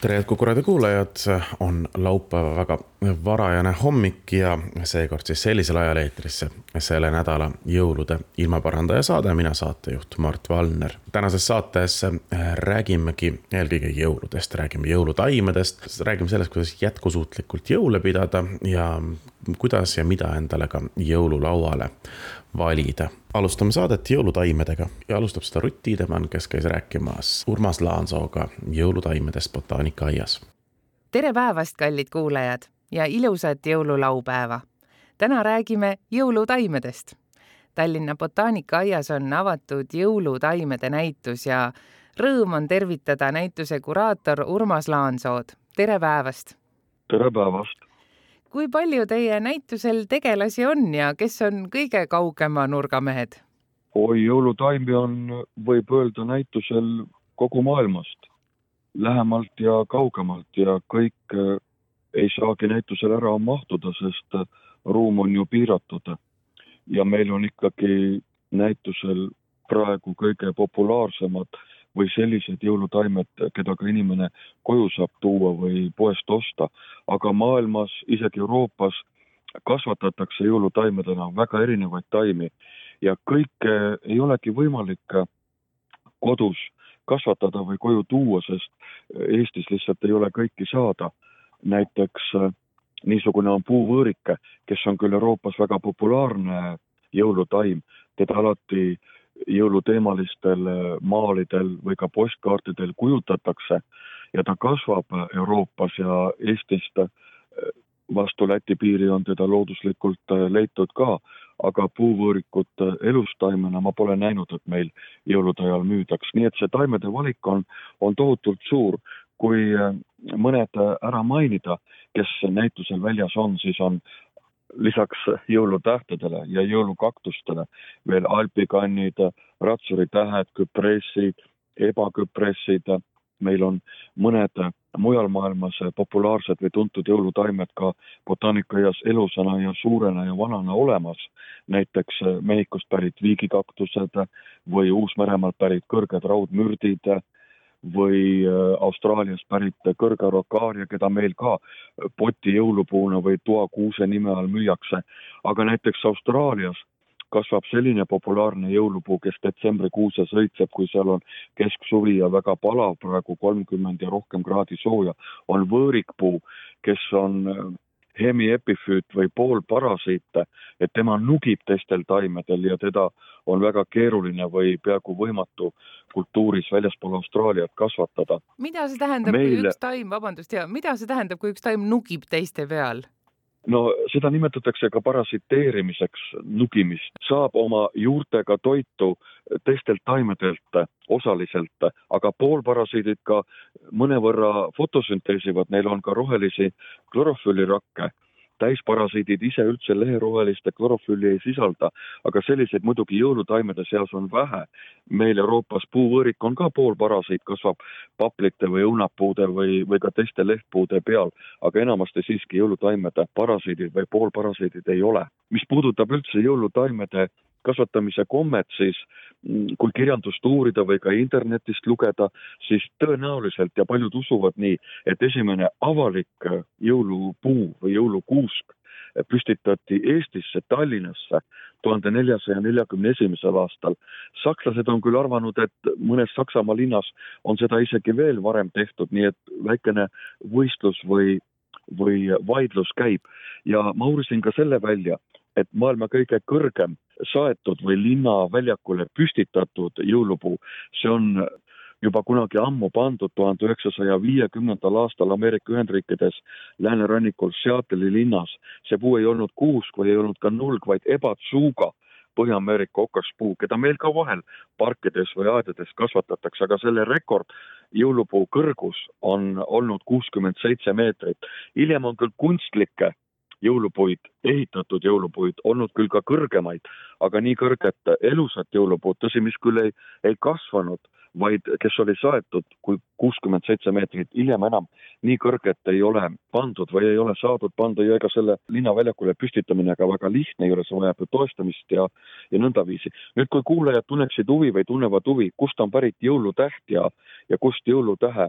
tere, Kuku raadio kuulajad, on laupäeva väga varajane hommik ja seekord siis sellisel ajal eetrisse selle nädala jõulude ilmaparandaja saade, mina saatejuht Mart Valner. tänases saates räägimegi eelkõige jõuludest, räägime jõulutaimedest, räägime sellest, kuidas jätkusuutlikult jõule pidada ja kuidas ja mida endale ka jõululauale valida. Alustame saadet jõulutaimedega ja alustab seda Rutt Tiidemann, kes käis rääkimas Urmas Laansooga jõulutaimedest botaanikaaias. tere päevast, kallid kuulajad ja ilusat jõululaupäeva. täna räägime jõulutaimedest. Tallinna botaanikaaias on avatud jõulutaimede näitus ja rõõm on tervitada näituse kuraator Urmas Laansood. tere päevast! tere päevast! Kui palju teie näitusel tegelasi on ja kes on kõige kaugema nurga mehed? oi, jõulutaimi on, võib öelda, näitusel kogu maailmast, lähemalt ja kaugemalt ja kõik äh, ei saagi näitusele ära mahtuda, sest äh, ruum on ju piiratud. ja meil on ikkagi näitusel praegu kõige populaarsemad või sellised jõulutaimed, keda ka inimene koju saab tuua või poest osta. aga maailmas, isegi Euroopas kasvatatakse jõulutaimedena väga erinevaid taimi ja kõike ei olegi võimalik kodus kasvatada või koju tuua, sest Eestis lihtsalt ei ole kõiki saada. näiteks äh, niisugune on puuvõõrike, kes on küll Euroopas väga populaarne jõulutaim, teda alati jõuluteemalistel äh, maalidel või ka postkaartidel kujutatakse ja ta kasvab Euroopas ja Eestist äh, vastu Läti piiri on teda looduslikult äh, leitud ka, aga puuvõõrikut elustaimena ma pole näinud, et meil jõulude ajal müüdaks, nii et see taimede valik on, on tohutult suur. kui mõned ära mainida, kes näitusel väljas on, siis on lisaks jõulutähtedele ja jõulukaktustele veel alpikannid, ratsuritähed, küpressid, ebaküpressid, meil on mõned mujal maailmas populaarsed või tuntud jõulutaimed ka botaanikaaias elusana ja suurena ja vanana olemas. näiteks Mehhikost pärit viigikaktused või Uus-Meremaalt pärit kõrged raudmürdid või äh, Austraaliast pärit kõrgarokaaria, keda meil ka poti jõulupuuna või toakuuse nime all müüakse. aga näiteks Austraalias kasvab selline populaarne jõulupuu, kes detsembrikuuses õitseb, kui seal on kesksuvi ja väga palav, praegu kolmkümmend ja rohkem kraadi sooja, on võõrikpuu, kes on äh, hemiepifüüt või poolparasiite, et tema nugib teistel taimedel ja teda on väga keeruline või peaaegu võimatu kultuuris väljaspool Austraaliat kasvatada. mida see tähendab Meile..., kui üks taim, vabandust, ja mida see tähendab, kui üks taim nugib teiste peal? No seda nimetatakse ka parasiteerimiseks nugimist, saab oma juurtega toitu teistelt taimedelt osaliselt, aga poolparasiidid ka mõnevõrra fotosünteesivad, neil on ka rohelisi klorofüllirakke täisparasiidid ise üldse leheroheliste klorofülli ei sisalda, aga selliseid muidugi jõulutaimede seas on vähe. meil Euroopas puuvõõrik on ka poolparasiit, kasvab paplite või õunapuude või, või ka teiste lehtpuude peal, aga enamasti siiski jõulutaimede parasiidid või poolparasiidid ei ole. mis puudutab üldse jõulutaimede kasvatamise kommet, siis mm, kui kirjandust uurida või ka internetist lugeda, siis tõenäoliselt ja paljud usuvad nii, et esimene avalik äh, jõulupuu või jõulukuusk püstitati Eestisse, Tallinnasse tuhande neljasaja neljakümne esimesel aastal. sakslased on küll arvanud, et mõnes Saksamaa linnas on seda isegi veel varem tehtud, nii et väikene võistlus või, või vaidlus käib ja ma uurisin ka selle välja, et maailma kõige kõrgem saetud või linnaväljakule püstitatud jõulupuu, see on juba kunagi ammu pandud tuhande üheksasaja viiekümnendal aastal Ameerika Ühendriikides läänerannikul Seattle'i linnas. see puu ei olnud kuusk või ei olnud ka nulg, vaid ebatsuuga Põhja-Ameerika okaspuu, keda meil ka vahel parkides või aedades kasvatatakse, aga selle rekord jõulupuu kõrgus on olnud kuuskümmend seitse meetrit. hiljem on küll kunstlikke jõulupuid, ehitatud jõulupuid, olnud küll ka kõrgemaid, aga nii kõrget elusat jõulupuud, tõsi, mis küll ei, ei kasvanud, vaid kes oli saetud kui kuuskümmend seitse meetrit, hiljem enam nii kõrget ei ole pandud või ei ole saadud panda ja ega selle linnaväljakule püstitamine ka väga lihtne ei ole, see vajab ju toestamist ja, ja nõndaviisi. nüüd, kui kuulajad tunneksid huvi või tunnevad huvi, kust on pärit jõulutäht ja, ja kust jõulutähe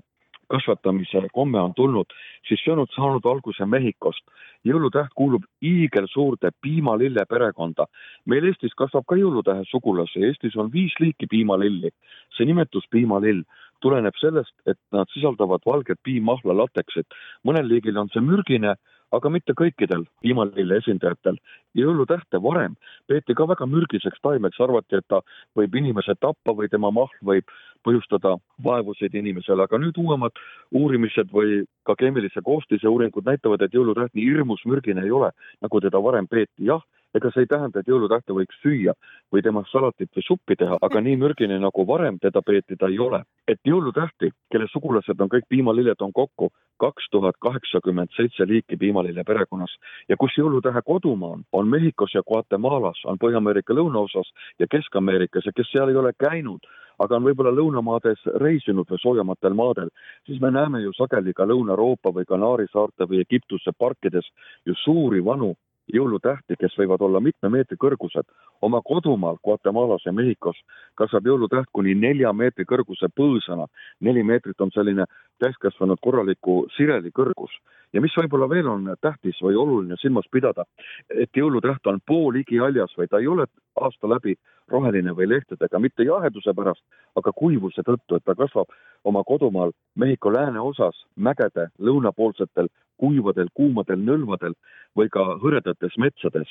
kasvatamise komme on tulnud, siis see on saanud alguse Mehhikost. jõulutäht kuulub hiigelsuurde piimalille perekonda. meil Eestis kasvab ka jõulutähe sugulasi, Eestis on viis liiki piimalilli. see nimetus piimalill tuleneb sellest, et nad sisaldavad valget piimahla lateksit. mõnel liigil on see mürgine aga mitte kõikidel piimalille esindajatel. jõulutähte varem peeti ka väga mürgiseks taimeks, arvati, et ta võib inimese tappa või tema mahl võib põhjustada vaevuseid inimesele, aga nüüd uuemad uurimised või ka keemilise koostise uuringud näitavad, et jõulutäht nii hirmus mürgine ei ole, nagu teda varem peeti. jah, ega see ei tähenda, et jõulutähte võiks süüa või temast salatit või suppi teha, aga nii mürgine, nagu varem teda peeti, ta ei ole. et jõulutähti, kelle sugulased on kõik piimalilled, on kokku kaks tuhat kaheksakümmend seitse liiki piimalille perekonnas ja kus jõulutähe kodumaa on, on Mehhikos ja Guatemalas, on Põhja-Ameerika lõunaosas ja Kesk-Ameerikas ja kes seal ei ole käinud, aga on võib-olla lõunamaades reisinud või soojematel maadel, siis me näeme ju sageli ka Lõuna-Euroopa või Kanaari saarte või Egiptuse parkides ju suuri vanu jõulutähti, kes võivad olla mitme meetri kõrgused. oma kodumaal Guatemalas ja Mehhikos kasvab jõulutäht kuni nelja meetri kõrguse põõsana. neli meetrit on selline täiskasvanud korraliku sireli kõrgus. ja mis võib-olla veel on tähtis või oluline silmas pidada, et jõulutäht on pooligihaljas või ta ei ole aasta läbi roheline või lehtedega, mitte jaheduse pärast, aga kuivuse tõttu, et ta kasvab oma kodumaal Mehhiko lääneosas mägede lõunapoolsetel kuivadel, kuumadel nõlvadel või ka hõredates metsades.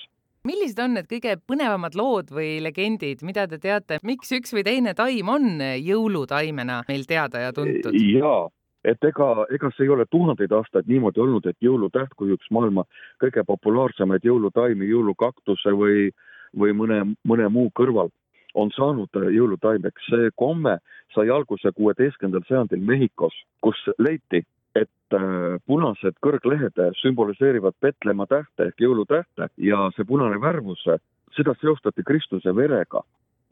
Millised on need kõige põnevamad lood või legendid, mida te teate, miks üks või teine taim on jõulutaimena meil teada ja tuntud? jaa, et ega, ega see ei ole tuhandeid aastaid niimoodi olnud, et jõulutäht kui üks maailma kõige populaarsemaid jõulutaimi, jõulukaktuse või, või mõne, mõne muu kõrval on saanud jõulutaimeks. see komme sai alguse kuueteistkümnendal sajandil Mehhikos, kus leiti, et äh, punased kõrglehed sümboliseerivad Petlemma tähte ehk jõulutähte ja see punane värvus, seda seostati Kristuse verega.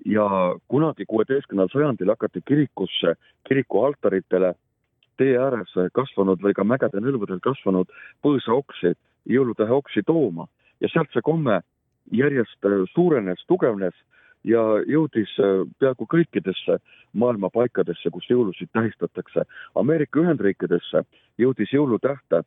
ja kunagi kuueteistkümnendal sajandil hakati kirikusse, kiriku altaritele tee ääres kasvanud või ka mägede nõlvadel kasvanud põõsaoksi, jõulutähe oksi tooma ja sealt see komme järjest suurenes, tugevnes ja jõudis äh, peaaegu kõikidesse maailma paikadesse, kus jõulusid tähistatakse. Ameerika Ühendriikidesse jõudis jõulutähte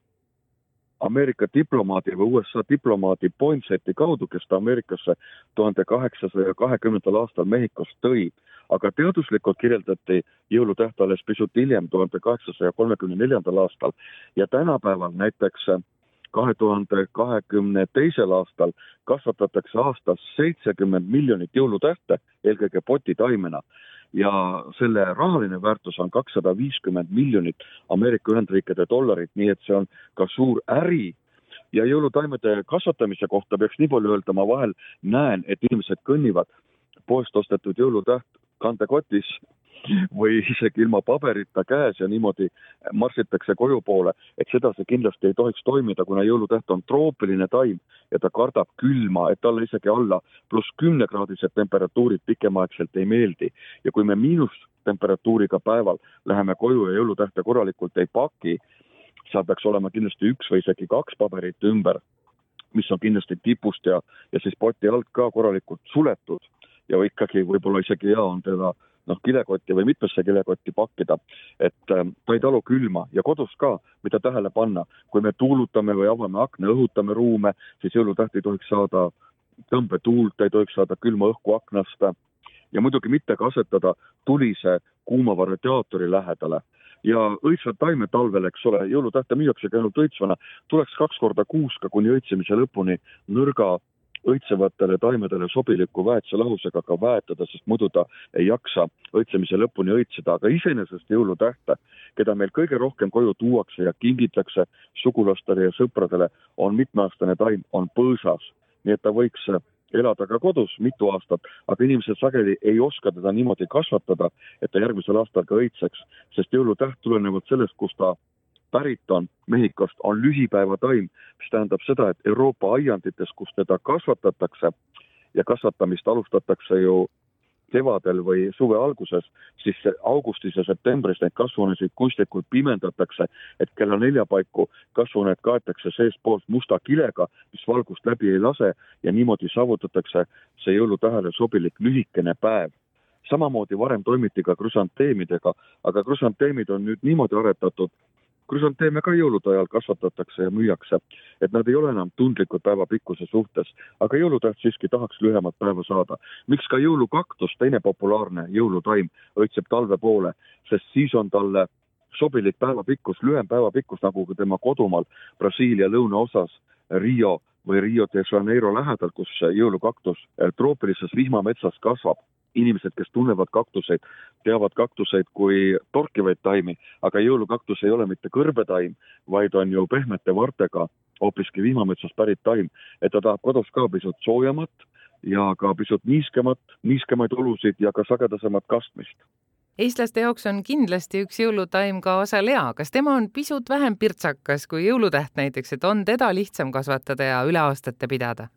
Ameerika diplomaadi või USA diplomaadi Poinseti kaudu, kes ta Ameerikasse tuhande kaheksasaja kahekümnendal aastal Mehhikost tõi. aga teaduslikult kirjeldati jõulutäht alles pisut hiljem, tuhande kaheksasaja kolmekümne neljandal aastal ja tänapäeval näiteks kahe tuhande kahekümne teisel aastal kasvatatakse aastas seitsekümmend miljonit jõulutähte, eelkõige potitaimena. ja selle rahaline väärtus on kakssada viiskümmend miljonit Ameerika Ühendriikide dollarit, nii et see on ka suur äri ja jõulutaimede kasvatamise kohta peaks nii palju öelda, ma vahel näen, et inimesed kõnnivad poest ostetud jõulutäht kandekotis või isegi ilma paberita käes ja niimoodi marssitakse koju poole, et sedasi kindlasti ei tohiks toimida, kuna jõulutäht on troopiline taim ja ta kardab külma, et talle isegi alla pluss kümnekraadised temperatuurid pikemaaegselt ei meeldi. ja kui me miinustemperatuuriga päeval läheme koju ja jõulutähte korralikult ei paki, seal peaks olema kindlasti üks või isegi kaks paberit ümber, mis on kindlasti tipust ja, ja siis poti alt ka korralikult suletud ja ikkagi võib-olla isegi hea on teda noh, kilekotti või mitmesse kilekotti pakkida, et äh, ta ei talu külma ja kodus ka, mida tähele panna, kui me tuulutame või avame akna, õhutame ruume, siis jõulutäht ei tohiks saada tõmbetuult, ei tohiks saada külma õhku aknast. Ja muidugi mitte ka asetada tulise kuumava radiaatori lähedale. Ja õitsvad taimed talvel, eks ole, jõulutähte müüaksegi ainult õitsvana, tuleks kaks korda kuus ka kuni õitsemise lõpuni nõrga õitsevatele taimedele sobiliku väetselahusega ka väetada, sest muidu ta ei jaksa õitsemise lõpuni õitseda, aga iseenesest jõulutähte, keda meil kõige rohkem koju tuuakse ja kingitakse sugulastele ja sõpradele, on mitmeaastane taim, on põõsas. nii et ta võiks elada ka kodus mitu aastat, aga inimesed sageli ei oska teda niimoodi kasvatada, et ta järgmisel aastal ka õitseks, sest jõulutäht tulenevalt sellest, kust ta pärit on, Mehhikost, on lühipäevataim, mis tähendab seda, et Euroopa aiandites, kus teda kasvatatakse ja kasvatamist alustatakse ju kevadel või suve alguses, siis augustis ja septembris neid kasvuhoonesid kunstlikult pimendatakse, et kella nelja paiku kasvuhooned kaetakse seestpoolt musta kilega, mis valgust läbi ei lase ja niimoodi saavutatakse see jõulutähele sobilik lühikene päev. Samamoodi varem toimiti ka krüsanteemidega, aga krüsanteemid on nüüd niimoodi aretatud, krüsanteeme ka jõulude ajal kasvatatakse ja müüakse, et nad ei ole enam tundlikud päeva pikkuse suhtes, aga jõulutäht siiski tahaks lühemat päeva saada. miks ka jõulukaktus, teine populaarne jõulutaim, õitseb talve poole, sest siis on talle sobilik päevapikkus, lühem päevapikkus, nagu ka tema kodumaal Brasiilia lõunaosas Rio või Rio de Janeiro lähedal, kus jõulukaktus troopilises vihmametsas kasvab inimesed, kes tunnevad kaktuseid, teavad kaktuseid kui torkivaid taimi, aga jõulukaktus ei ole mitte kõrbetaim, vaid on ju pehmete vartega hoopiski vihmametsast pärit taim, et ta tahab kodus ka pisut soojemat ja ka pisut niiskemat, niiskemaid olusid ja ka sagedasemat kastmist eestlaste jaoks on kindlasti üks jõulutaim ka asalea. kas tema on pisut vähem pirtsakas kui jõulutäht näiteks, et on teda lihtsam kasvatada ja üle aastate pidada?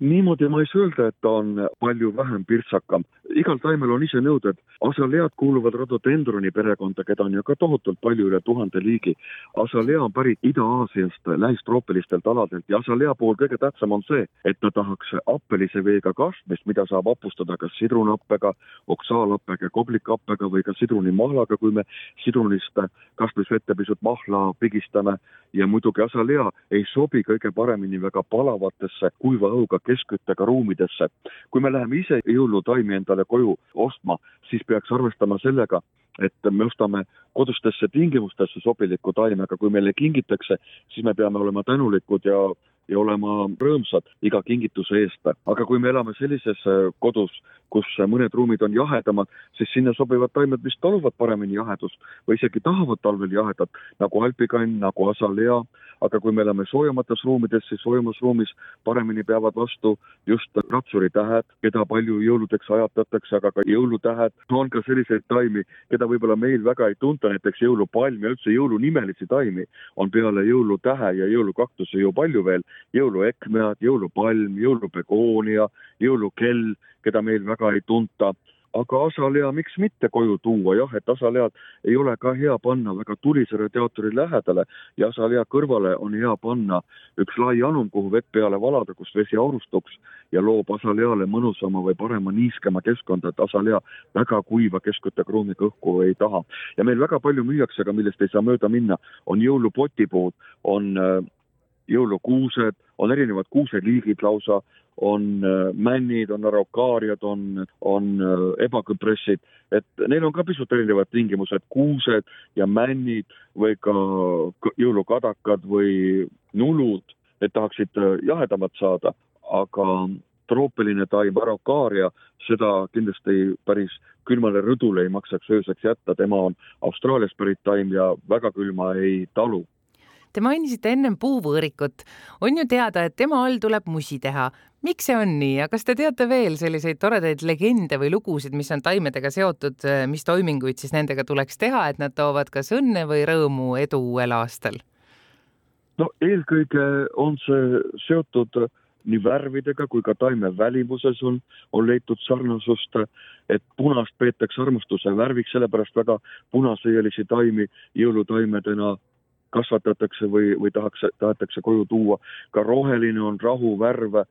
Niimoodi ma ei saa öelda, et ta on palju vähem pirtsakam. igal taimel on ise nõuded. asalead kuuluvad rododendroni perekonda, keda on ju ka tohutult palju, üle tuhande liigi. asalea on pärit Ida-Aasiast, lähistroopilistelt aladelt ja asalea puhul kõige tähtsam on see, et ta tahaks happelise veega kastmist, mida saab hapustada kas sidrunappega, oksaalappega, koblikappega või ka sidrunimahlaga, kui me sidrunist kastmisvette pisut mahla pigistame ja muidugi asalea ei sobi kõige paremini väga palavatesse kuiva õhuga keskküttega ruumidesse. kui me läheme ise jõulutaimi endale koju ostma, siis peaks arvestama sellega, et me ostame kodustesse tingimustesse sobiliku taime, aga kui meile kingitakse, siis me peame olema tänulikud ja ja olema rõõmsad iga kingituse eest. aga kui me elame sellises äh, kodus, kus mõned ruumid on jahedamad, siis sinna sobivad taimed, mis taluvad paremini jahedust või isegi tahavad talvel jahedat, nagu alpikann, nagu asalea, aga kui me elame soojemates ruumides, siis soojemas ruumis paremini peavad vastu just ratsuritähed, keda palju jõuludeks ajatatakse, aga ka jõulutähed. on ka selliseid taimi, keda võib-olla meil väga ei tunta, näiteks jõulupalm ja üldse jõulunimelisi taimi on peale jõulutähe ja jõulukaktuse ju palju veel, jõuluekmead, jõulupalm, jõulubegoonia, jõulukell, keda meil väga ei tunta. Aga asalea miks mitte koju tuua, jah, et asalead ei ole ka hea panna väga tulise radiaatori lähedale ja asalea kõrvale on hea panna üks lai anum, kuhu vett peale valada, kus vesi aurustuks ja loob asaleale mõnusama või parema niiskema keskkonda, et asalea väga kuiva keskküttekruumiga õhku ei taha. ja meil väga palju müüakse, aga millest ei saa mööda minna, on jõulupotipuud, on äh, jõulukuused, on erinevad kuuseliigid lausa, on äh, männid, on arokaariad, on, on äh, ebaküpressid, et neil on ka pisut erinevad tingimused, kuused ja männid või ka jõulukadakad või nulud, need tahaksid jahedamat saada, aga troopiline taim, arokaaria, seda kindlasti päris külmale rõdule ei maksaks ööseks jätta, tema on Austraaliast pärit taim ja väga külma ei talu Te mainisite ennem puuvõõrikut. on ju teada, et tema all tuleb musi teha. miks see on nii ja kas te teate veel selliseid toredaid legende või lugusid, mis on taimedega seotud, mis toiminguid siis nendega tuleks teha, et nad toovad kas õnne või rõõmu, edu uuel aastal? no eelkõige on see seotud nii värvidega kui ka taime välimuses on, on leitud sarnasust, et punast peetakse armastuse värviks, sellepärast väga punasõielisi taimi jõulutaimedena kasvatatakse või, või tahaks, tahetakse koju tuua. ka roheline on rahu värv,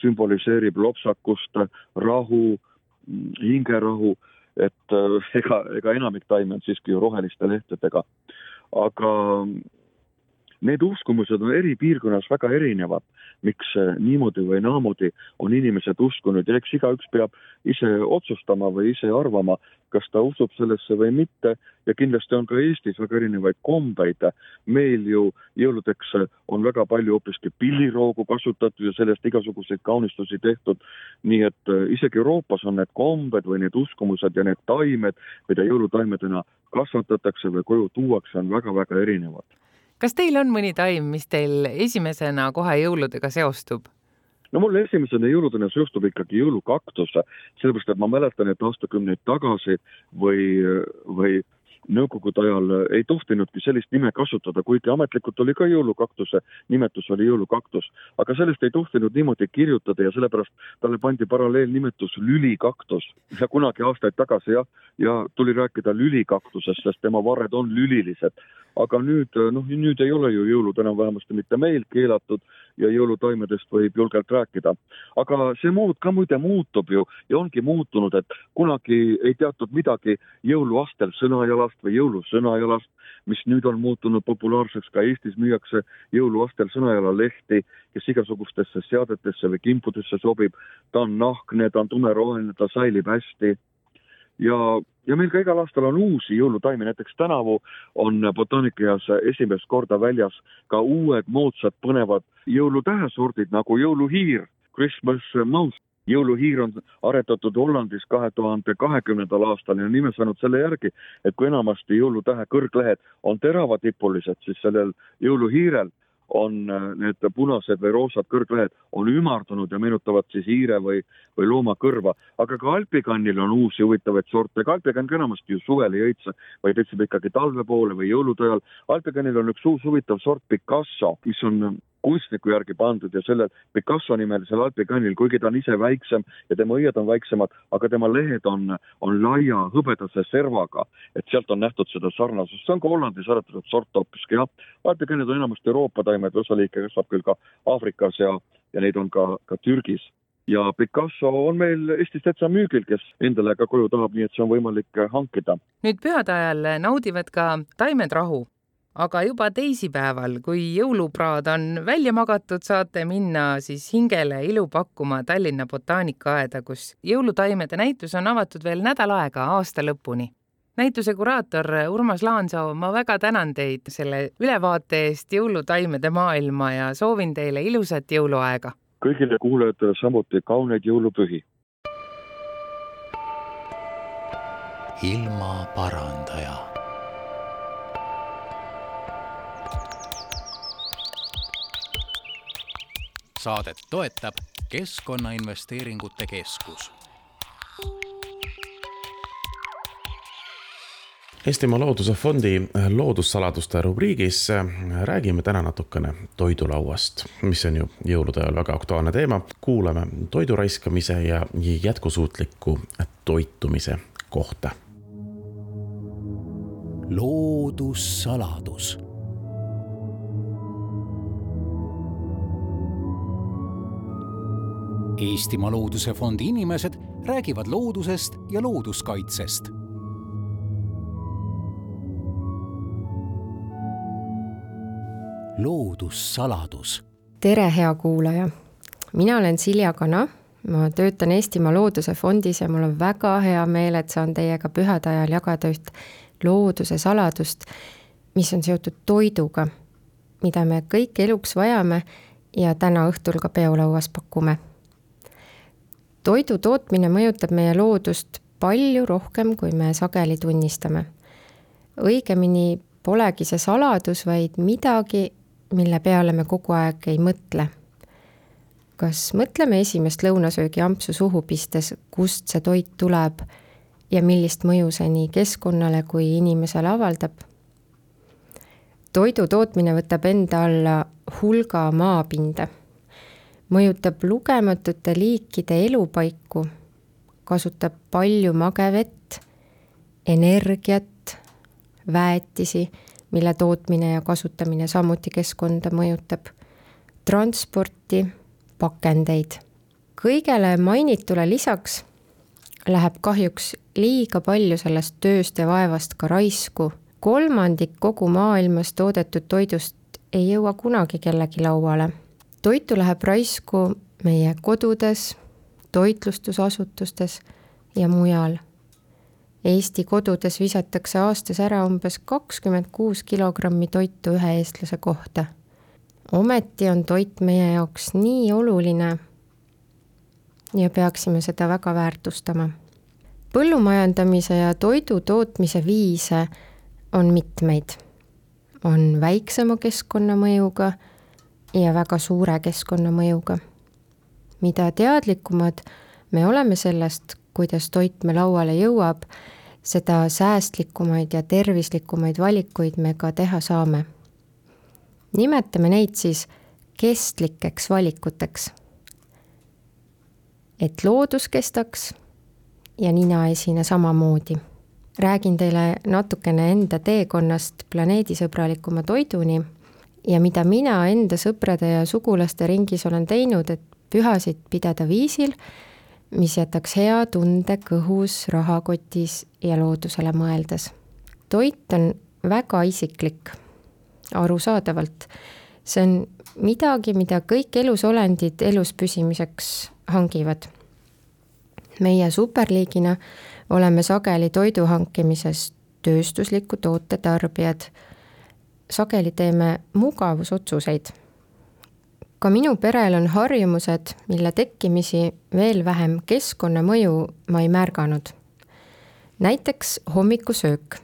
sümboliseerib lopsakust, rahu, hingerahu, et ega, ega enamik taime on siiski ju roheliste lehtedega. aga need uskumused on eri piirkonnas väga erinevad. miks niimoodi või naamoodi on inimesed uskunud ja eks igaüks peab ise otsustama või ise arvama, kas ta usub sellesse või mitte ja kindlasti on ka Eestis väga erinevaid kombeid. meil ju jõuludeks on väga palju hoopiski pilliroogu kasutatud ja sellest igasuguseid kaunistusi tehtud. nii et äh, isegi Euroopas on need kombed või need uskumused ja need taimed, mida jõulutaimedena kasvatatakse või koju tuuakse, on väga-väga erinevad kas teil on mõni taim, mis teil esimesena kohe jõuludega seostub? no mul esimesena jõuludena seostub ikkagi jõulukaktus, sellepärast et ma mäletan, et aastakümneid tagasi või, või nõukogude ajal ei tohtinudki sellist nime kasutada, kuigi ametlikult oli ka jõulukaktuse nimetus oli jõulukaktus, aga sellest ei tohtinud niimoodi kirjutada ja sellepärast talle pandi paralleelnimetus lülikaktus ja kunagi aastaid tagasi jah, ja tuli rääkida lülikaktusest, sest tema varred on lülilised. Aga nüüd noh, nüüd ei ole ju jõulud enam vähemasti mitte meil keelatud ja jõulutaimedest võib julgelt rääkida. aga see mood ka muide muutub ju ja ongi muutunud, et kunagi ei teatud midagi jõuluastel sõnajalast või jõulusõnajalast, mis nüüd on muutunud populaarseks, ka Eestis müüakse jõuluastel sõnajalalehti, kes igasugustesse seadetesse või kimpudesse sobib. ta on nahkne, ta on tumeroheline, ta säilib hästi ja, ja meil ka igal aastal on uusi jõulutaimi, näiteks tänavu on botaanikaeas esimest korda väljas ka uued moodsad põnevad jõulutähesordid nagu jõuluhiir, Christmas mouse. jõuluhiir on aretatud Hollandis kahe tuhande kahekümnendal aastal ja nime saanud selle järgi, et kui enamasti jõulutähe kõrglehed on teravatipulised, siis sellel jõuluhiirel on äh, need punased või roosad kõrglehed on ümardunud ja meenutavad siis hiire või, või loomakõrva. aga ka alpikannil on uusi huvitavaid sorte, ka alpikann ka enamasti ju suvel ei õitse, vaid õitseb ikkagi talve poole või jõulude ajal. alpikannil on üks uus huvitav sort Picasso, mis on kunstniku järgi pandud ja sellel Picasso nimelisel alpikannil, kuigi ta on ise väiksem ja tema õied on väiksemad, aga tema lehed on, on laia hõbedase servaga, et sealt on nähtud seda sarnasust, see on ka Hollandis aretatud sort hoopiski jah. alpikannid on enamasti Euroopa taimed, osa liike kasvab küll ka Aafrikas ja, ja neid on ka, ka Türgis ja Picasso on meil Eestis täitsa müügil, kes endale ka koju tahab, nii et see on võimalik hankida. nüüd pühade ajal naudivad ka taimed rahu aga juba teisipäeval, kui jõulupraad on välja magatud, saate minna siis hingele ilu pakkuma Tallinna botaanikaaeda, kus jõulutaimede näitus on avatud veel nädal aega aasta lõpuni. näituse kuraator Urmas Laansoo, ma väga tänan teid selle ülevaate eest jõulutaimede maailma ja soovin teile ilusat jõuluaega. kõigile kuulajatele samuti kauneid jõulupühi. ilmaparandaja saadet toetab Keskkonnainvesteeringute Keskus. Eestimaa Looduse Fondi loodussaladuste rubriigis räägime täna natukene toidulauast, mis on ju jõulude ajal väga aktuaalne teema. kuulame toidu raiskamise ja jätkusuutliku toitumise kohta. loodussaladus Eestimaa Looduse Fondi inimesed räägivad loodusest ja looduskaitsest. loodussaladus. tere, hea kuulaja. mina olen Silja Kana, ma töötan Eestimaa Looduse Fondis ja mul on väga hea meel, et saan teiega pühade ajal jagada üht looduse saladust, mis on seotud toiduga, mida me kõik eluks vajame ja täna õhtul ka peolauas pakume toidu tootmine mõjutab meie loodust palju rohkem, kui me sageli tunnistame. õigemini polegi see saladus, vaid midagi, mille peale me kogu aeg ei mõtle. kas mõtleme esimest lõunasöögiampsu suhu pistes, kust see toit tuleb ja millist mõju see nii keskkonnale kui inimesele avaldab? toidu tootmine võtab enda alla hulga maapinda mõjutab lugematute liikide elupaiku, kasutab palju magevett, energiat, väetisi, mille tootmine ja kasutamine samuti keskkonda mõjutab, transporti, pakendeid. kõigele mainitule lisaks läheb kahjuks liiga palju sellest tööst ja vaevast ka raisku. kolmandik kogu maailmas toodetud toidust ei jõua kunagi kellegi lauale toitu läheb raisku meie kodudes, toitlustusasutustes ja mujal. Eesti kodudes visatakse aastas ära umbes kakskümmend kuus kilogrammi toitu ühe eestlase kohta. ometi on toit meie jaoks nii oluline ja peaksime seda väga väärtustama. põllumajandamise ja toidu tootmise viise on mitmeid. on väiksema keskkonnamõjuga ja väga suure keskkonnamõjuga. mida teadlikumad me oleme sellest, kuidas toit me lauale jõuab, seda säästlikumaid ja tervislikumaid valikuid me ka teha saame. nimetame neid siis kestlikeks valikuteks. et loodus kestaks ja ninaesine samamoodi. räägin teile natukene enda teekonnast planeedisõbralikuma toiduni ja mida mina enda sõprade ja sugulaste ringis olen teinud, et pühasid pidada viisil, mis jätaks hea tunde kõhus, rahakotis ja loodusele mõeldes. toit on väga isiklik, arusaadavalt. see on midagi, mida kõik elusolendid elus püsimiseks hangivad. meie superliigina oleme sageli toidu hankimises tööstusliku toote tarbijad. Sageli teeme mugavusotsuseid ka minu perel on harjumused, mille tekkimisi veel vähem keskkonnamõju ma ei märganud. näiteks hommikusöök,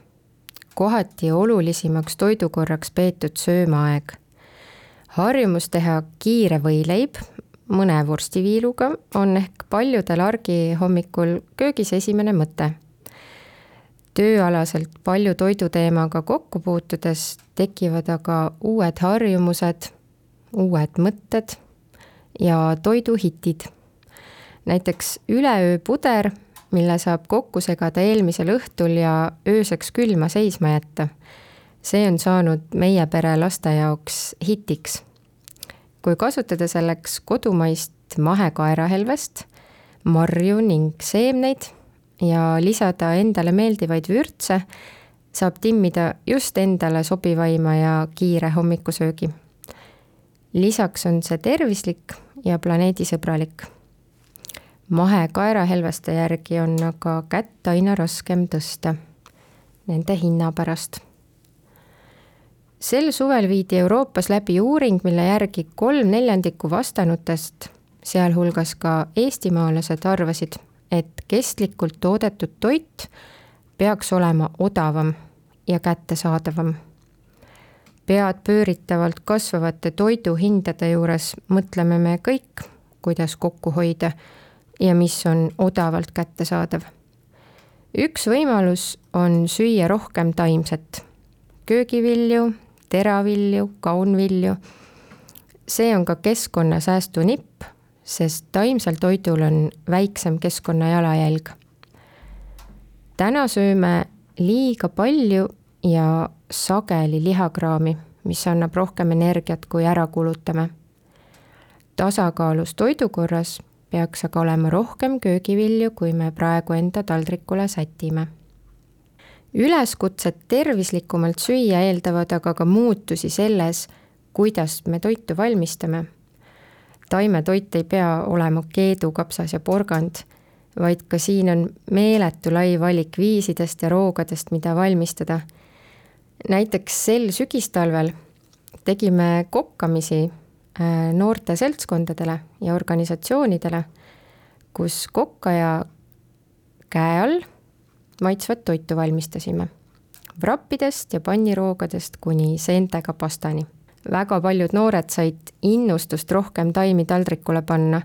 kohati olulisimaks toidukorraks peetud söömaaeg. harjumus teha kiire võileib mõne vorstiviiluga on ehk paljudel argi hommikul köögis esimene mõte. Tööalaselt palju toiduteemaga kokku puutudes tekivad aga uued harjumused uued mõtted ja toiduhitid. näiteks üleööpuder, mille saab kokku segada eelmisel õhtul ja ööseks külma seisma jätta. see on saanud meie pere laste jaoks hitiks. kui kasutada selleks kodumaist mahekaerahelvest, marju ning seemneid ja lisada endale meeldivaid vürtse, saab timmida just endale sobivaima ja kiire hommikusöögi lisaks on see tervislik ja planeedisõbralik. mahekaerahelveste järgi on aga kätt aina raskem tõsta nende hinna pärast. sel suvel viidi Euroopas läbi uuring, mille järgi kolm neljandikku vastanutest, sealhulgas ka eestimaalased, arvasid, et kestlikult toodetud toit peaks olema odavam ja kättesaadavam pead pööritavalt kasvavate toiduhindade juures mõtleme me kõik, kuidas kokku hoida ja mis on odavalt kättesaadav. üks võimalus on süüa rohkem taimset, köögivilju, teravilju, kaunvilju. see on ka keskkonnasäästu nipp, sest taimsel toidul on väiksem keskkonna jalajälg. täna sööme liiga palju ja sageli lihakraami, mis annab rohkem energiat, kui ära kulutame. tasakaalus toidukorras peaks aga olema rohkem köögivilju, kui me praegu enda taldrikule sätime. üleskutsed tervislikumalt süüa eeldavad aga ka muutusi selles, kuidas me toitu valmistame. Taimetoit ei pea olema keedu, kapsas ja porgand, vaid ka siin on meeletu lai valik viisidest ja roogadest, mida valmistada näiteks sel sügistalvel tegime kokkamisi äh, noorte seltskondadele ja organisatsioonidele, kus kokkaja käe all maitsvat toitu valmistasime. vrappidest ja panniroogadest kuni seentega pastani. Väga paljud noored said innustust rohkem taimi taldrikule panna,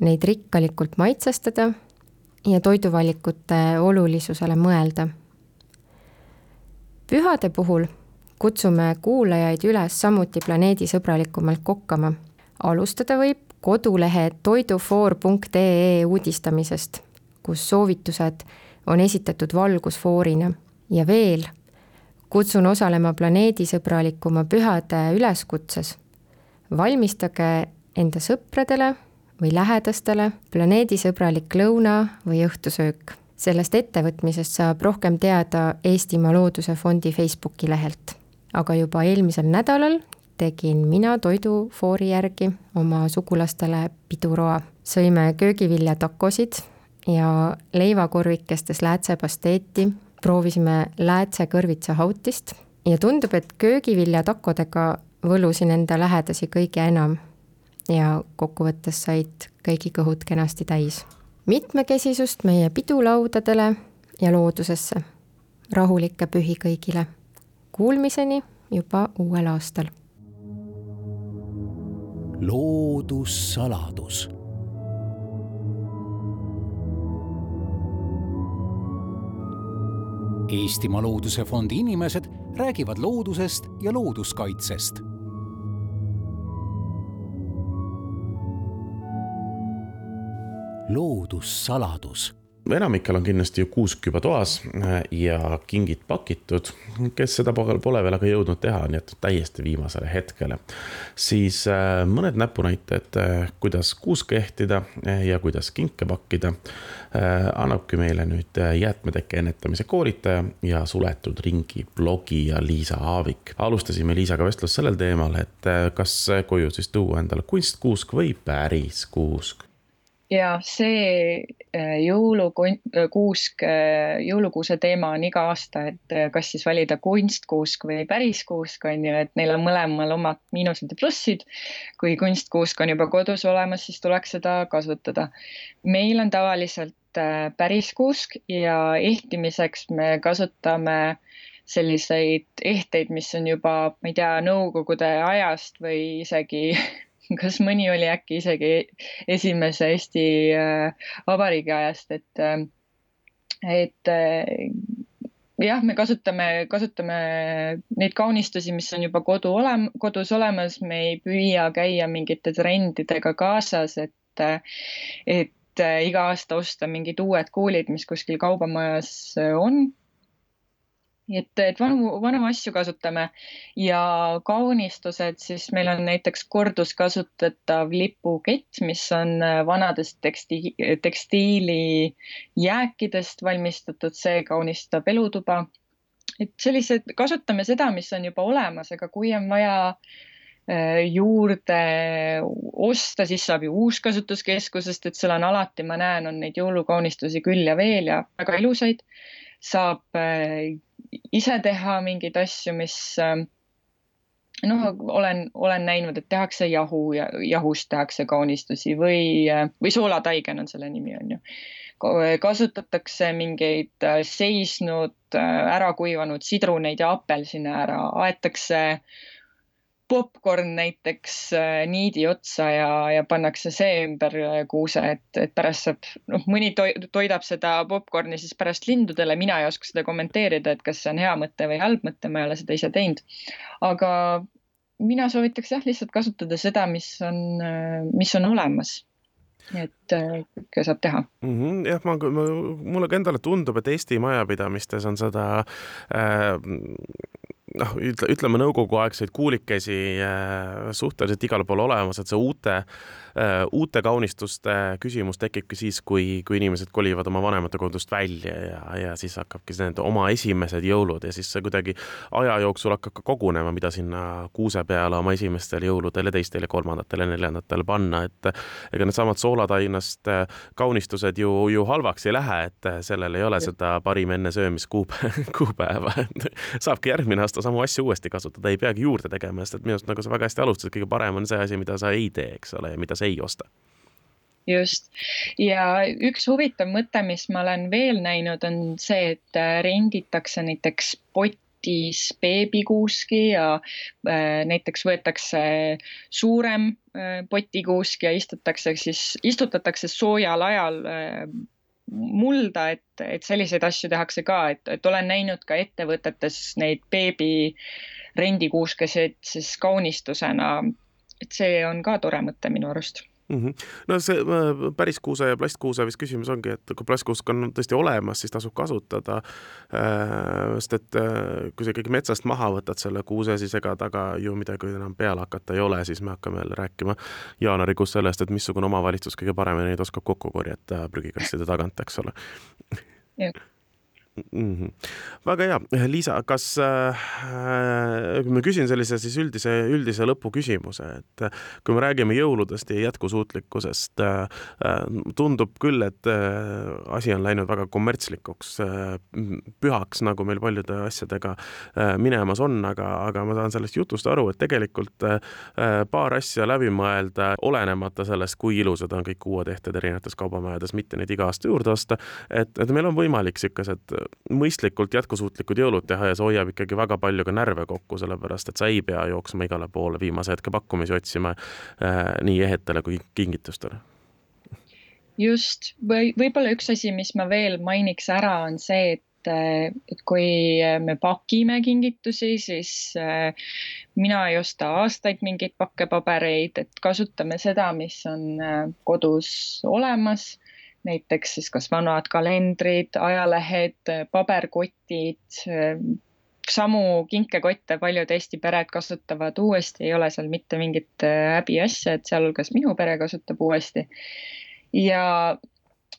neid rikkalikult maitsestada ja toiduvalikute olulisusele mõelda. Pühade puhul kutsume kuulajaid üles samuti planeedisõbralikumalt kokkama. alustada võib kodulehe toidufoor.ee uudistamisest, kus soovitused on esitatud valgusfoorina. Ja veel kutsun osalema planeedisõbralikuma pühade üleskutses. valmistage enda sõpradele või lähedastele planeedisõbralik lõuna või õhtusöök sellest ettevõtmisest saab rohkem teada Eestimaa Looduse Fondi Facebooki lehelt. aga juba eelmisel nädalal tegin mina toidufoori järgi oma sugulastele piduroa. sõime köögiviljatakosid ja leivakorvikestes läätsepasteeti, proovisime läätsekõrvitsahautist ja tundub, et köögiviljatakodega võlusin enda lähedasi kõige enam. ja kokkuvõttes said kõigi kõhud kenasti täis mitmekesisust meie pidulaudadele ja loodusesse. rahulikke pühi kõigile. Kuulmiseni juba uuel aastal. loodussaladus Eestimaa Looduse Fondi inimesed räägivad loodusest ja looduskaitsest. loodussaladus enamikel on kindlasti ju kuusk juba toas äh, ja kingid pakitud, kes seda pole veel aga jõudnud teha, nii et täiesti viimasele hetkele. siis äh, mõned näpunäited, äh, kuidas kuuske ehtida ja kuidas kinke pakkida, annabki meile nüüd jäätmetekke ennetamise koolitaja ja suletud ringi blogija Liisa Aavik. alustasime Liisaga vestlust sellel teemal, et kas koju siis tuua endale kunstkuusk või päris kuusk ja see äh, jõulukuusk, äh, jõulukuuse teema on iga aasta, et äh, kas siis valida kunstkuusk või päris kuusk on ju, et neil on mõlemal omad miinused ja plussid. kui kunstkuusk on juba kodus olemas, siis tuleks seda kasutada. meil on tavaliselt päris kuusk ja ehtimiseks me kasutame selliseid ehteid, mis on juba, ma ei tea, nõukogude ajast või isegi kas mõni oli äkki isegi esimese Eesti äh, Vabariigi ajast, et, äh, et äh, jah, me kasutame, kasutame neid kaunistusi, mis on juba kodu olem-, kodus olemas, me ei püüa käia mingite trendidega kaasas, et, et iga aasta osta mingid uued kuulid, mis kuskil kaubamajas on et, et vanu, vanu asju kasutame ja kaunistused, siis meil on näiteks korduskasutatav lipukett, mis on äh, vanadest teksti-, tekstiilijääkidest valmistatud, see kaunistab elutuba. et sellised, kasutame seda, mis on juba olemas, aga kui on vaja äh, juurde osta, siis saab ju uuskasutuskeskusest, et seal on alati, ma näen, on neid jõulukaunistusi küll ja veel ja väga ilusaid. Saab äh, ise teha mingeid asju, mis ähm, noh, olen, olen näinud, et tehakse jahu ja jahust tehakse kaunistusi või, äh, või soolataigen on selle nimi, on ju. kasutatakse mingeid äh, seisnud, äh, ära kuivanud sidruneid ja apelsine ära, aetakse äh, popkorn näiteks äh, niidi otsa ja, ja pannakse see ümber äh, kuuse, et, et pärast saab, noh, mõni toidab seda popkorni siis pärast lindudele, mina ei oska seda kommenteerida, et kas see on hea mõte või halb mõte, ma ei ole seda ise teinud. aga mina soovitaks jah, lihtsalt kasutada seda, mis on, äh, mis on olemas et kõike saab teha mm. -hmm, jah, ma, ma, mulle ka endale tundub, et Eesti majapidamistes on seda äh, noh, ütle, ütleme nõukoguaegseid kuulikesi äh, suhteliselt igal pool olemas, et see uute äh,, uute kaunistuste küsimus tekibki siis, kui, kui inimesed kolivad oma vanemate kodust välja ja, ja siis hakkabki need oma esimesed jõulud ja siis see kuidagi aja jooksul hakkab ka kogunema, mida sinna kuuse peale oma esimestel jõuludel ja teistel ja kolmandatel ja neljandatel panna, et ega needsamad soolatainast äh, kaunistused ju, ju halvaks ei lähe, et sellel ei ole seda parim enne söömiskuupäeva, kuupäeva, saabki järgmine aasta samu asju uuesti kasutada, ei peagi juurde tegema, sest et minu arust nagu sa väga hästi alustasid, kõige parem on see asi, mida sa ei tee, eks ole, ja mida sa ei osta. Just. Ja üks huvitav mõte, mis ma olen veel näinud, on see, et äh, renditakse näiteks potis beebikuuski ja äh, näiteks võetakse suurem äh, potikuusk ja istutakse siis, istutatakse soojal ajal äh, mulda, et, et selliseid asju tehakse ka, et, et olen näinud ka ettevõtetes neid beebi rendikuuskeseid siis kaunistusena. et see on ka tore mõte minu arust mm. -hmm. no see äh, päris kuuse ja plastkuuse vist küsimus ongi, et kui plastkuusk on tõesti olemas, siis tasub kasutada. Äh, sest et äh, kui sa ikkagi metsast maha võtad selle kuuse, siis ega taga ju midagi enam peale hakata ei ole, siis me hakkame jälle rääkima jaanuarikuus sellest, et missugune omavalitsus kõige paremini neid oskab kokku korjata prügikastide tagant, eks ole. Mm. -hmm. väga hea, Liisa, kas äh,, ma küsin sellise siis üldise, üldise lõpuküsimuse, et kui me räägime jõuludest ja jätkusuutlikkusest äh,, tundub küll, et äh, asi on läinud väga kommertslikuks äh,, pühaks, nagu meil paljude asjadega äh, minemas on, aga, aga ma saan sellest jutust aru, et tegelikult äh, paar asja läbi mõelda, olenemata sellest, kui ilusad on kõik uued ehted erinevates kaubamajades, mitte neid iga aasta juurde osta, et, et meil on võimalik niisugused mõistlikult jätkusuutlikud jõulud teha ja see hoiab ikkagi väga palju ka närve kokku, sellepärast et sa ei pea jooksma igale poole viimase hetke pakkumisi otsima äh, nii ehetele kui kingitustele. just, või võib-olla üks asi, mis ma veel mainiks ära, on see, et et kui me pakime kingitusi, siis mina ei osta aastaid mingeid pakkepabereid, et kasutame seda, mis on kodus olemas näiteks siis kas vanad kalendrid, ajalehed, paberkotid, samu kinkekotte paljud Eesti pered kasutavad uuesti, ei ole seal mitte mingit äh, häbiasja, et sealhulgas minu pere kasutab uuesti. ja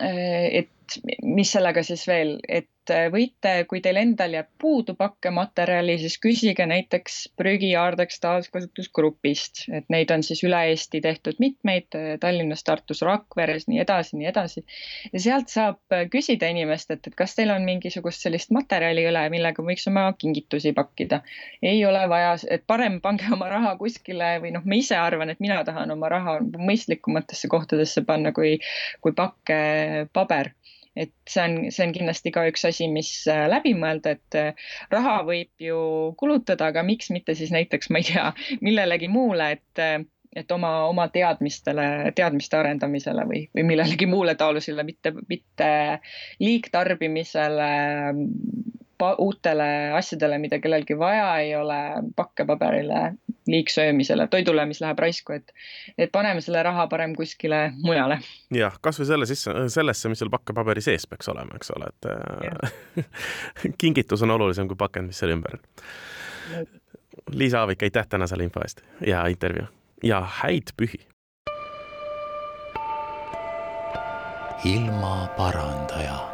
äh, et mis sellega siis veel, et äh, võite, kui teil endal jääb puudu pakkematerjali, siis küsige näiteks prügiaardeks taaskasutusgrupist, et neid on siis üle Eesti tehtud mitmeid, äh, Tallinnas, Tartus, Rakveres, nii edasi, nii edasi. ja sealt saab äh, küsida inimestelt, et kas teil on mingisugust sellist materjali üle, millega võiks oma kingitusi pakkida. ei ole vaja, et parem pange oma raha kuskile või noh, ma ise arvan, et mina tahan oma raha mõistlikumatesse kohtadesse panna kui, kui pakkepaber et see on, see on kindlasti ka üks asi, mis äh, läbi mõelda, et äh, raha võib ju kulutada, aga miks mitte siis näiteks, ma ei tea, millelegi muule, et äh, et oma, oma teadmistele, teadmiste arendamisele või, või millelegi muule taolisele, mitte, mitte liigtarbimisele, uutele asjadele, mida kellelgi vaja ei ole, pakkepaberile liigsöömisele, toidule, mis läheb raisku, et, et paneme selle raha parem kuskile mujale. jah, kasvõi selle sisse, sellesse, mis seal pakkepaberi sees peaks olema, eks ole, et äh, kingitus on olulisem kui pakend, mis seal ümber on. Liisa Aavik, aitäh täna selle info eest ja intervjuu ja häid pühi. ilmaparandaja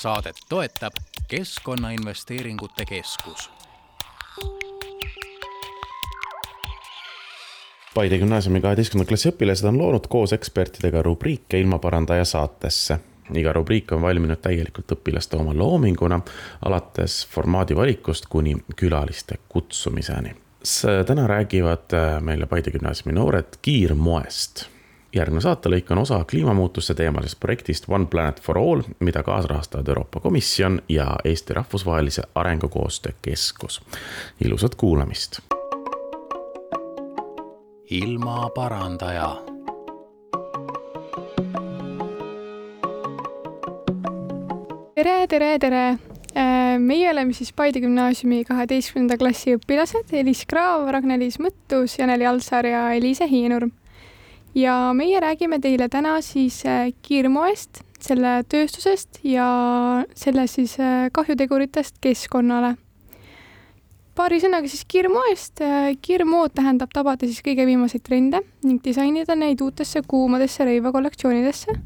saadet toetab Keskkonnainvesteeringute Keskus. Paide gümnaasiumi kaheteistkümnenda klassi õpilased on loonud koos ekspertidega rubriike Ilmaparandaja saatesse iga rubriik on valminud täielikult õpilaste oma loominguna, alates formaadi valikust kuni külaliste kutsumiseni. täna räägivad meile Paide gümnaasiumi noored kiirmoest järgmine saatelõik on osa kliimamuutuste teemalisest projektist One Planet for All, mida kaasrahastavad Euroopa Komisjon ja Eesti Rahvusvahelise Arengukoostöö Keskus. ilusat kuulamist. ilmaparandaja tere, tere, tere! Äh, meie oleme siis Paide gümnaasiumi kaheteistkümnenda klassi õpilased Elis Kraav, Ragnar-Liis Mõttus, Janeli Alsaar ja Eliise Hiinurm ja meie räägime teile täna siis äh, kiirmoest, selle tööstusest ja selle siis äh, kahjuteguritest keskkonnale. paari sõnaga siis kiirmoest. Äh, kiirmood tähendab tabada siis kõige viimaseid trende ning disainida neid uutesse kuumadesse rõivakollektsioonidesse,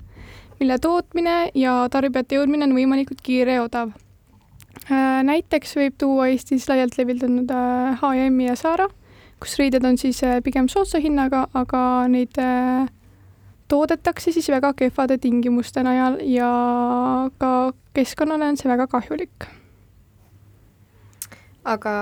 mille tootmine ja tarbijate jõudmine on võimalikult kiire ja odav. näiteks võib tuua Eestis laialt levinud H&M-i ja Zara kus riided on siis äh, pigem soodsa hinnaga, aga neid äh, toodetakse siis väga kehvade tingimuste najal ja ka keskkonnale on see väga kahjulik. aga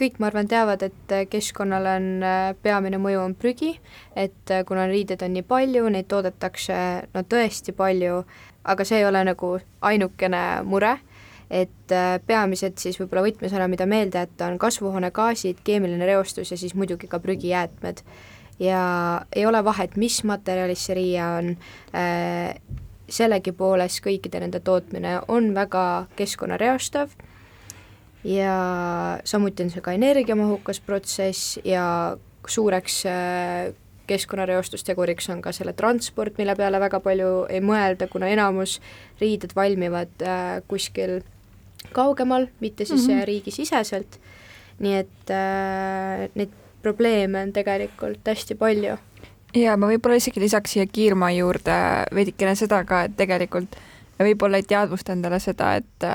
kõik, ma arvan, teavad, et keskkonnale on äh, peamine mõju on prügi, et kuna riideid on nii palju, neid toodetakse no tõesti palju, aga see ei ole nagu ainukene mure et äh, peamised siis võib-olla võtmesõna, mida meelde jätta, on kasvuhoonegaasid, keemiline reostus ja siis muidugi ka prügijäätmed. ja ei ole vahet, mis materjalist see riie on äh,, sellegipoolest kõikide nende tootmine on väga keskkonnareostav ja samuti on see ka energiamahukas protsess ja suureks äh, keskkonnareostusteguriks on ka selle transport, mille peale väga palju ei mõelda, kuna enamus riided valmivad kuskil kaugemal, mitte siis mm -hmm. riigisiseselt. nii et äh, neid probleeme on tegelikult hästi palju. ja ma võib-olla isegi lisaks siia kiirmaa juurde veidikene seda ka, et tegelikult võib-olla ei teadvusta endale seda, et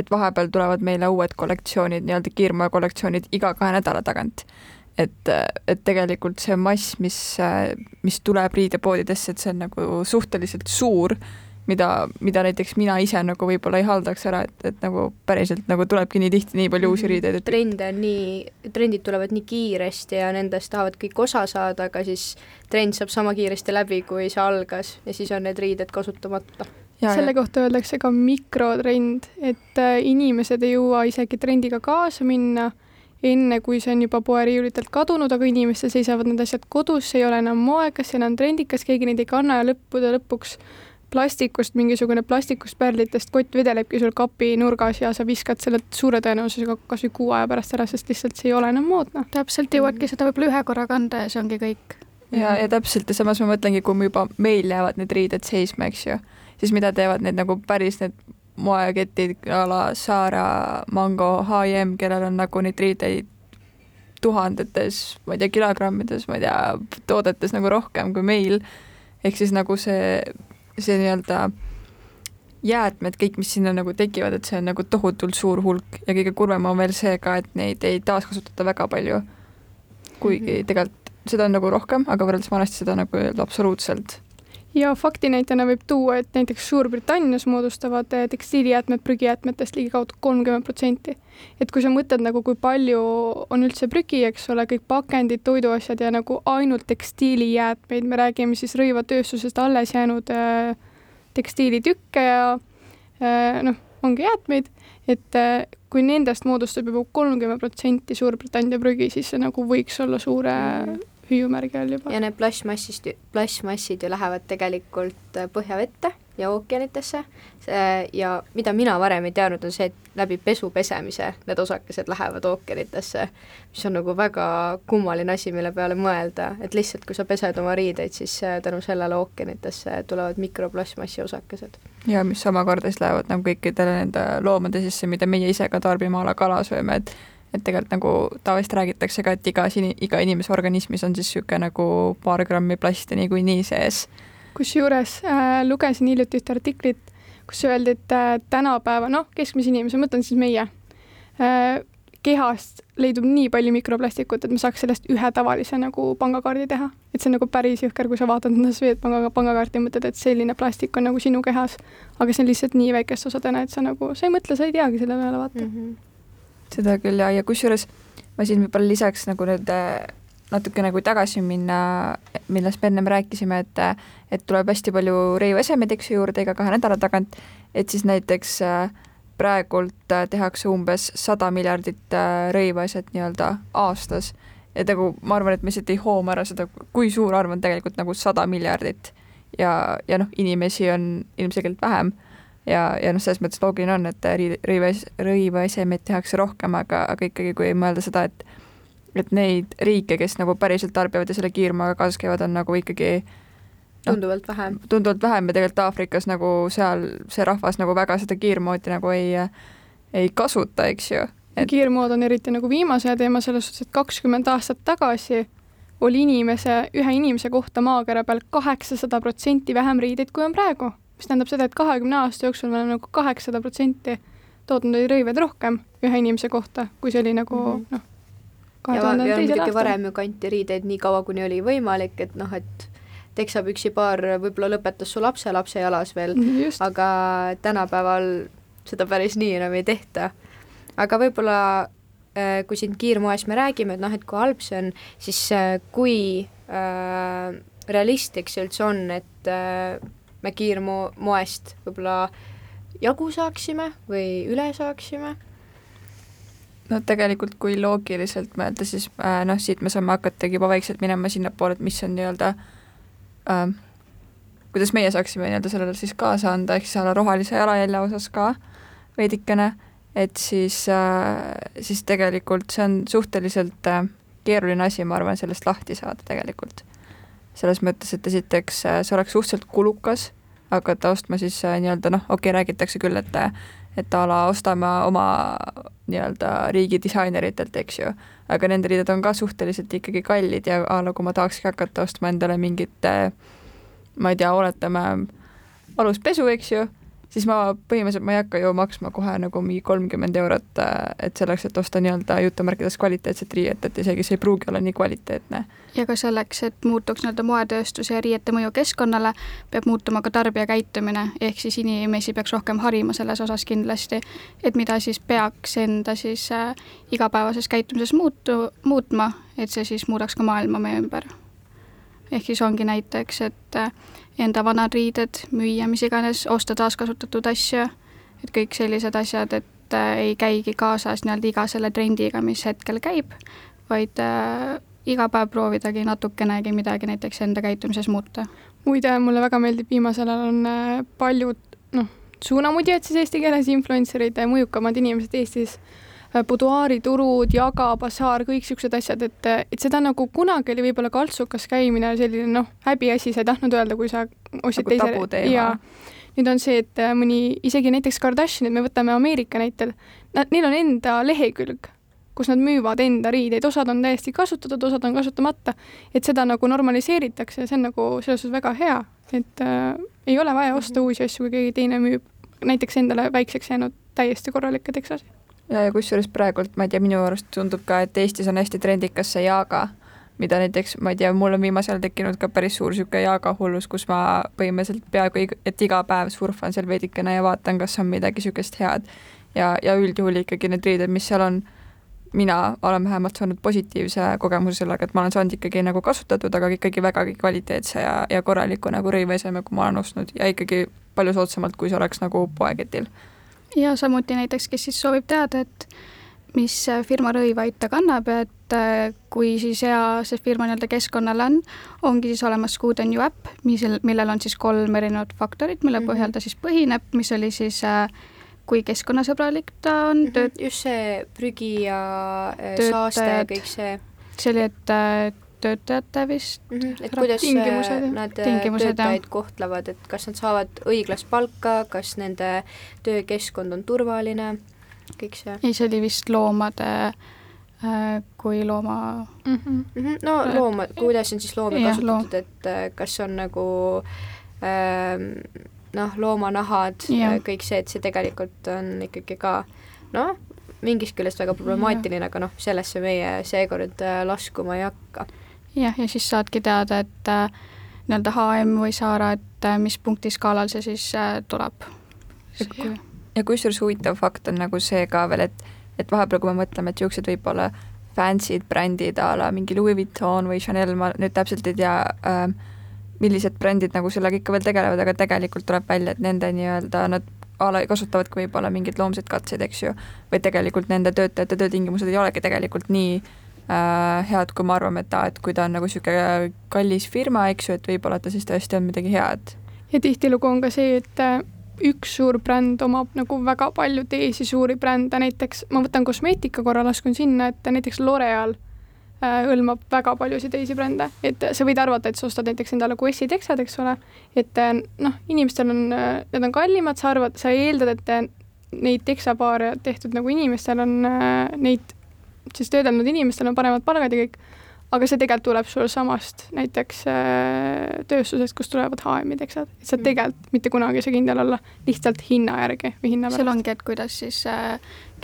et vahepeal tulevad meile uued kollektsioonid, nii-öelda kiirmaa kollektsioonid iga kahe nädala tagant. et, et tegelikult see mass, mis, mis tuleb riidepoodidesse, et see on nagu suhteliselt suur mida, mida näiteks mina ise nagu võib-olla ei haldaks ära, et, et nagu päriselt nagu tulebki nii tihti nii palju uusi mhm. riideid, et trende on nii, trendid tulevad nii kiiresti ja nendest tahavad kõik osa saada, aga siis trend saab sama kiiresti läbi, kui see algas ja siis on need riided kasutamata. Selle ja. kohta öeldakse ka mikrotrend, et äh, inimesed ei jõua isegi trendiga kaasa minna enne, kui see on juba poeriiulitelt kadunud, aga inimestel seisavad need asjad kodus, see ei ole enam moekas, see enam trendikas, keegi neid ei kanna ja lõppude lõpuks plastikust, mingisugune plastikust pärlitest kott vedelebki sul kapi nurgas ja sa viskad selle suure tõenäosusega kasvõi kuu aja pärast ära, sest lihtsalt see ei ole enam moodne. täpselt, jõuadki seda võib-olla ühe korra kanda ja see ongi kõik. ja, ja täpselt ja samas ma mõtlengi, kui juba meil jäävad need riided seisma, eks ju, siis mida teevad need nagu päris need moeketid a la Zara, Mango, H&M, kellel on nagu neid riideid tuhandetes, ma ei tea, kilogrammides, ma ei tea, toodetes nagu rohkem kui meil. ehk siis nagu see, see nii-öelda jäätmed, kõik, mis sinna nagu tekivad, et see on nagu tohutult suur hulk ja kõige kurvem on veel see ka, et neid ei taaskasutata väga palju. kuigi -hmm. tegelikult seda on nagu rohkem, aga võrreldes vanasti seda nagu absoluutselt ja faktinäitena võib tuua, et näiteks Suurbritannias moodustavad eh, tekstiilijäätmed prügijäätmetest ligikaudu kolmkümmend protsenti. et kui sa mõtled nagu, kui palju on üldse prügi, eks ole, kõik pakendid, toiduasjad ja nagu ainult tekstiilijäätmeid, me räägime siis rõivatööstusest alles jäänud äh, tekstiilitükke ja äh, noh, ongi jäätmeid, et äh, kui nendest moodustab juba kolmkümmend protsenti Suurbritannia prügi, siis see nagu võiks olla suure mm -hmm hüüumärgi all juba. ja need plastmassist, plastmassid ju lähevad tegelikult äh, põhjavette ja ookeanitesse ja mida mina varem ei teadnud, on see, et läbi pesu pesemise need osakesed lähevad ookeanitesse, mis on nagu väga kummaline asi, mille peale mõelda, et lihtsalt kui sa pesed oma riideid, siis äh, tänu sellele ookeanitesse tulevad mikroplastmassi osakesed. ja mis omakorda siis lähevad nagu kõikidele nende loomade sisse, mida meie ise ka tarbime a la kala sööme, et et tegelikult nagu tavaliselt räägitakse ka, et igas, iga inimese organismis on siis niisugune nagu paar grammi plasti niikuinii sees. kusjuures äh, lugesin hiljuti ühte artiklit, kus öeldi, et äh, tänapäeva, noh, keskmise inimese, mõtlen siis meie äh,, kehast leidub nii palju mikroplastikut, et me saaks sellest ühe tavalise nagu pangakaardi teha. et see on nagu päris jõhker, kui sa vaatad enda Swedbanki pangakaarti ja mõtled, et selline plastik on nagu sinu kehas, aga see on lihtsalt nii väikeste osadena, et sa nagu, sa ei mõtle, sa ei teagi selle peale, vaata mm. -hmm seda küll ja, ja kusjuures ma siin võib-olla lisaks nagu nüüd äh, natuke nagu tagasi minna, millest me ennem rääkisime, et et tuleb hästi palju rõivaesemeid, eks ju, juurde iga kahe nädala tagant, et siis näiteks äh, praegult äh, tehakse umbes sada miljardit rõivaeset nii-öelda aastas. et nagu ma arvan, et me lihtsalt ei hooma ära seda, kui suur arv on tegelikult nagu sada miljardit ja, ja noh, inimesi on ilmselgelt vähem ja, ja noh, selles mõttes loogiline on, et rõiva, rõivaesemeid tehakse rohkem, aga, aga ikkagi, kui mõelda seda, et et neid riike, kes nagu päriselt tarbivad ja selle kiirmaga kaasas käivad, on nagu ikkagi no, tunduvalt vähem. tunduvalt vähem ja tegelikult Aafrikas nagu seal see rahvas nagu väga seda kiirmoodi nagu ei, ei kasuta, eks ju et.... kiirmood on eriti nagu viimase teema selles suhtes, et kakskümmend aastat tagasi oli inimese, ühe inimese kohta maakera peal kaheksasada protsenti vähem riideid, kui on praegu mis tähendab seda, et kahekümne aasta jooksul me oleme nagu kaheksasada protsenti tootnud rõiveid rohkem ühe inimese kohta, kui see oli nagu mm -hmm. noh, kahe tuhande teisel aastal. varem ju kanti riideid nii kaua, kuni oli võimalik, et noh, et teksapüksipaar võib-olla lõpetas su lapselapse jalas veel, aga tänapäeval seda päris nii enam ei tehta. aga võib-olla äh, kui siin kiirmoest me räägime, et noh, et kui halb see on, siis äh, kui äh, realistlik see üldse on, et äh, me kiirmoest võib-olla jagu saaksime või üle saaksime? no tegelikult, kui loogiliselt mõelda, siis äh, noh, siit me saame hakatagi juba vaikselt minema sinnapoole, et mis on nii-öelda äh, kuidas meie saaksime nii-öelda sellele siis kaasa anda, ehk siis alla rohelise jalajälje osas ka veidikene, et siis äh,, siis tegelikult see on suhteliselt äh, keeruline asi, ma arvan, sellest lahti saada tegelikult selles mõttes, et esiteks äh, see oleks suhteliselt kulukas hakata ostma siis äh, nii-öelda noh, okei okay,, räägitakse küll, et et a la ostame oma nii-öelda riigi disaineritelt, eks ju, aga nende riided on ka suhteliselt ikkagi kallid ja a la kui ma tahakski hakata ostma endale mingit ma ei tea, oletame aluspesu, eks ju siis ma põhimõtteliselt ma ei hakka ju maksma kohe nagu mingi kolmkümmend eurot, äh, et selleks, et osta nii-öelda jutumärkides kvaliteetset riiet, et isegi see ei pruugi olla nii kvaliteetne. ja ka selleks, et muutuks nii-öelda moetööstuse ja riiete mõju keskkonnale, peab muutuma ka tarbija käitumine, ehk siis inimesi peaks rohkem harima selles osas kindlasti, et mida siis peaks enda siis äh, igapäevases käitumises muutu, muutma, et see siis muudaks ka maailma meie ümber. ehk siis ongi näiteks, et äh, enda vanad riided müüa, mis iganes, osta taaskasutatud asju, et kõik sellised asjad, et äh, ei käigi kaasas nii-öelda iga selle trendiga, mis hetkel käib, vaid äh, iga päev proovidagi natukenegi midagi näiteks enda käitumises muuta. muide, mulle väga meeldib, viimasel ajal on äh, paljud noh, suunamudjad siis eesti keeles, influencer'id, mõjukamad inimesed Eestis Äh, buduaariturud, Jaga, Basaar, kõik siuksed asjad, et, et seda nagu kunagi oli võib-olla kaltsukas käimine, selline noh, häbiasi, sa ei tahtnud öelda, kui sa ostsid nagu teise ja nüüd on see, et äh, mõni, isegi näiteks Kardashinid, me võtame Ameerika näitel, nad, neil on enda lehekülg, kus nad müüvad enda riideid, osad on täiesti kasutatud, osad on kasutamata, et seda nagu normaliseeritakse, see on nagu selles suhtes väga hea, et äh, ei ole vaja osta mm -hmm. uusi asju, kui keegi teine müüb näiteks endale väikseks jäänud täiesti korralikke teksasi ja, ja kusjuures praegult ma ei tea, minu arust tundub ka, et Eestis on hästi trendikas see jaaga, mida näiteks ma ei tea, mul on viimasel ajal tekkinud ka päris suur niisugune jaaga hullus, kus ma põhimõtteliselt peaaegu, et iga päev surfan seal veidikene ja vaatan, kas on midagi niisugust head. ja, ja üldjuhul ikkagi need riided, mis seal on, mina olen vähemalt saanud positiivse kogemuse sellega, et ma olen saanud ikkagi nagu kasutatud, aga ikkagi vägagi kvaliteetse ja, ja korraliku nagu rõivaeseme, kui ma olen ostnud ja ikkagi palju soodsamalt, kui see oleks nagu poeketil ja samuti näiteks, kes siis soovib teada, et mis firma rõivaid ta kannab et äh, kui siis hea see firma nii-öelda keskkonnale on, ongi siis olemas Good on you äpp, mis, millel on siis kolm erinevat faktorit, mille mm -hmm. põhjal ta siis põhineb, mis oli siis äh, kui keskkonnasõbralik ta on mm. -hmm. just see prügi ja äh, saaste ja kõik see. see oli, et töötajate vist mm. -hmm. et kuidas tingimused, nad äh, tingimused, töötajaid jah. kohtlevad, et kas nad saavad õiglast palka, kas nende töökeskkond on turvaline, kõik see? ei, see oli vist loomade äh, kui looma mm. -hmm. Mm -hmm. no looma, kuidas on siis loomi kasutatud loom., et äh, kas on nagu äh, noh, loomanahad, kõik see, et see tegelikult on ikkagi ka noh, mingist küljest väga problemaatiline, aga noh, sellesse meie seekord laskuma ei hakka jah, ja siis saadki teada, et äh, nii-öelda HM või Saara, et äh, mis punkti skaalal see siis äh, tuleb. ja kusjuures huvitav fakt on nagu see ka veel, et, et vahepeal, kui me mõtleme, et niisugused võib-olla fancy'd brändid a la mingi Louis Vuitton või Chanel, ma nüüd täpselt ei tea äh,, millised brändid nagu sellega ikka veel tegelevad, aga tegelikult tuleb välja, et nende nii-öelda nad a la kasutavadki võib-olla mingeid loomseid katseid, eks ju, või tegelikult nende töötajate töötingimused ei olegi tegelikult nii äh, head, kui me arvame, et aa, et kui ta on nagu niisugune kallis firma, eks ju, et võib-olla ta siis tõesti on midagi head. ja tihtilugu on ka see, et äh, üks suur bränd omab nagu väga palju teisi suuri brände, näiteks ma võtan kosmeetika korra, laskun sinna, et näiteks L'Oreal äh, hõlmab väga paljusid teisi brände, et sa võid arvata, et sa ostad näiteks endale QS-i teksad, eks ole, et äh, noh, inimestel on, need on kallimad, sa arvad, sa eeldad, et neid teksapaare tehtud nagu inimestel on neid siis töödelnud inimestel on paremad palgad ja kõik, aga see tegelikult tuleb sul samast näiteks äh, tööstusest, kust tulevad HM-id, eks ole, et sa mm. tegelikult mitte kunagi ei saa kindel olla lihtsalt hinna järgi või hinna pärast. seal ongi, et kuidas siis äh,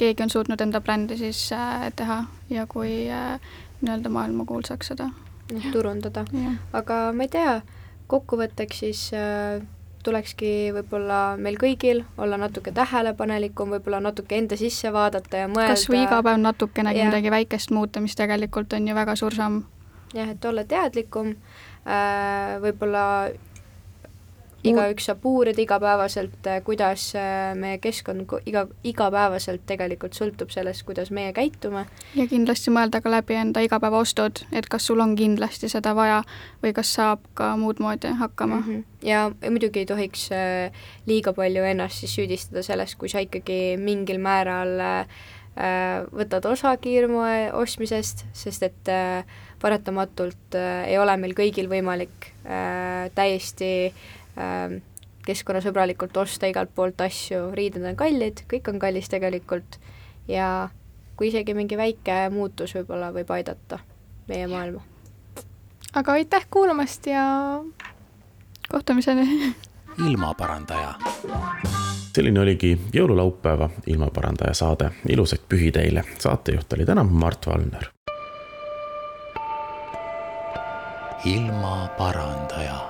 keegi on suutnud enda brändi siis äh, teha ja kui äh, nii-öelda maailmakuulsaks seda turundada, aga ma ei tea, kokkuvõtteks siis äh, tulekski võib-olla meil kõigil olla natuke tähelepanelikum, võib-olla natuke enda sisse vaadata ja mõelda. kas või iga päev natukenegi midagi väikest muuta, mis tegelikult on ju väga suur samm. jah, et olla teadlikum, äh, võib-olla igaüks saab uurida igapäevaselt, äh, kuidas äh, meie keskkond iga, igapäevaselt tegelikult sõltub sellest, kuidas meie käitume. ja kindlasti mõelda ka läbi enda igapäevaostud, et kas sul on kindlasti seda vaja või kas saab ka muud moodi hakkama mm. -hmm. ja, muidugi ei tohiks äh, liiga palju ennast siis süüdistada sellest, kui sa ikkagi mingil määral võtad osa kiirmoe ostmisest, sest et paratamatult ei ole meil kõigil võimalik täiesti Ähm, keskkonnasõbralikult osta igalt poolt asju, riided on kallid, kõik on kallis tegelikult ja kui isegi mingi väike muutus võib-olla võib aidata meie maailma. aga aitäh kuulamast ja kohtumiseni ilmaparandaja. selline oligi jõululaupäeva ilmaparandaja saade, ilusaid pühi teile. saatejuht oli täna Mart Valner. ilmaparandaja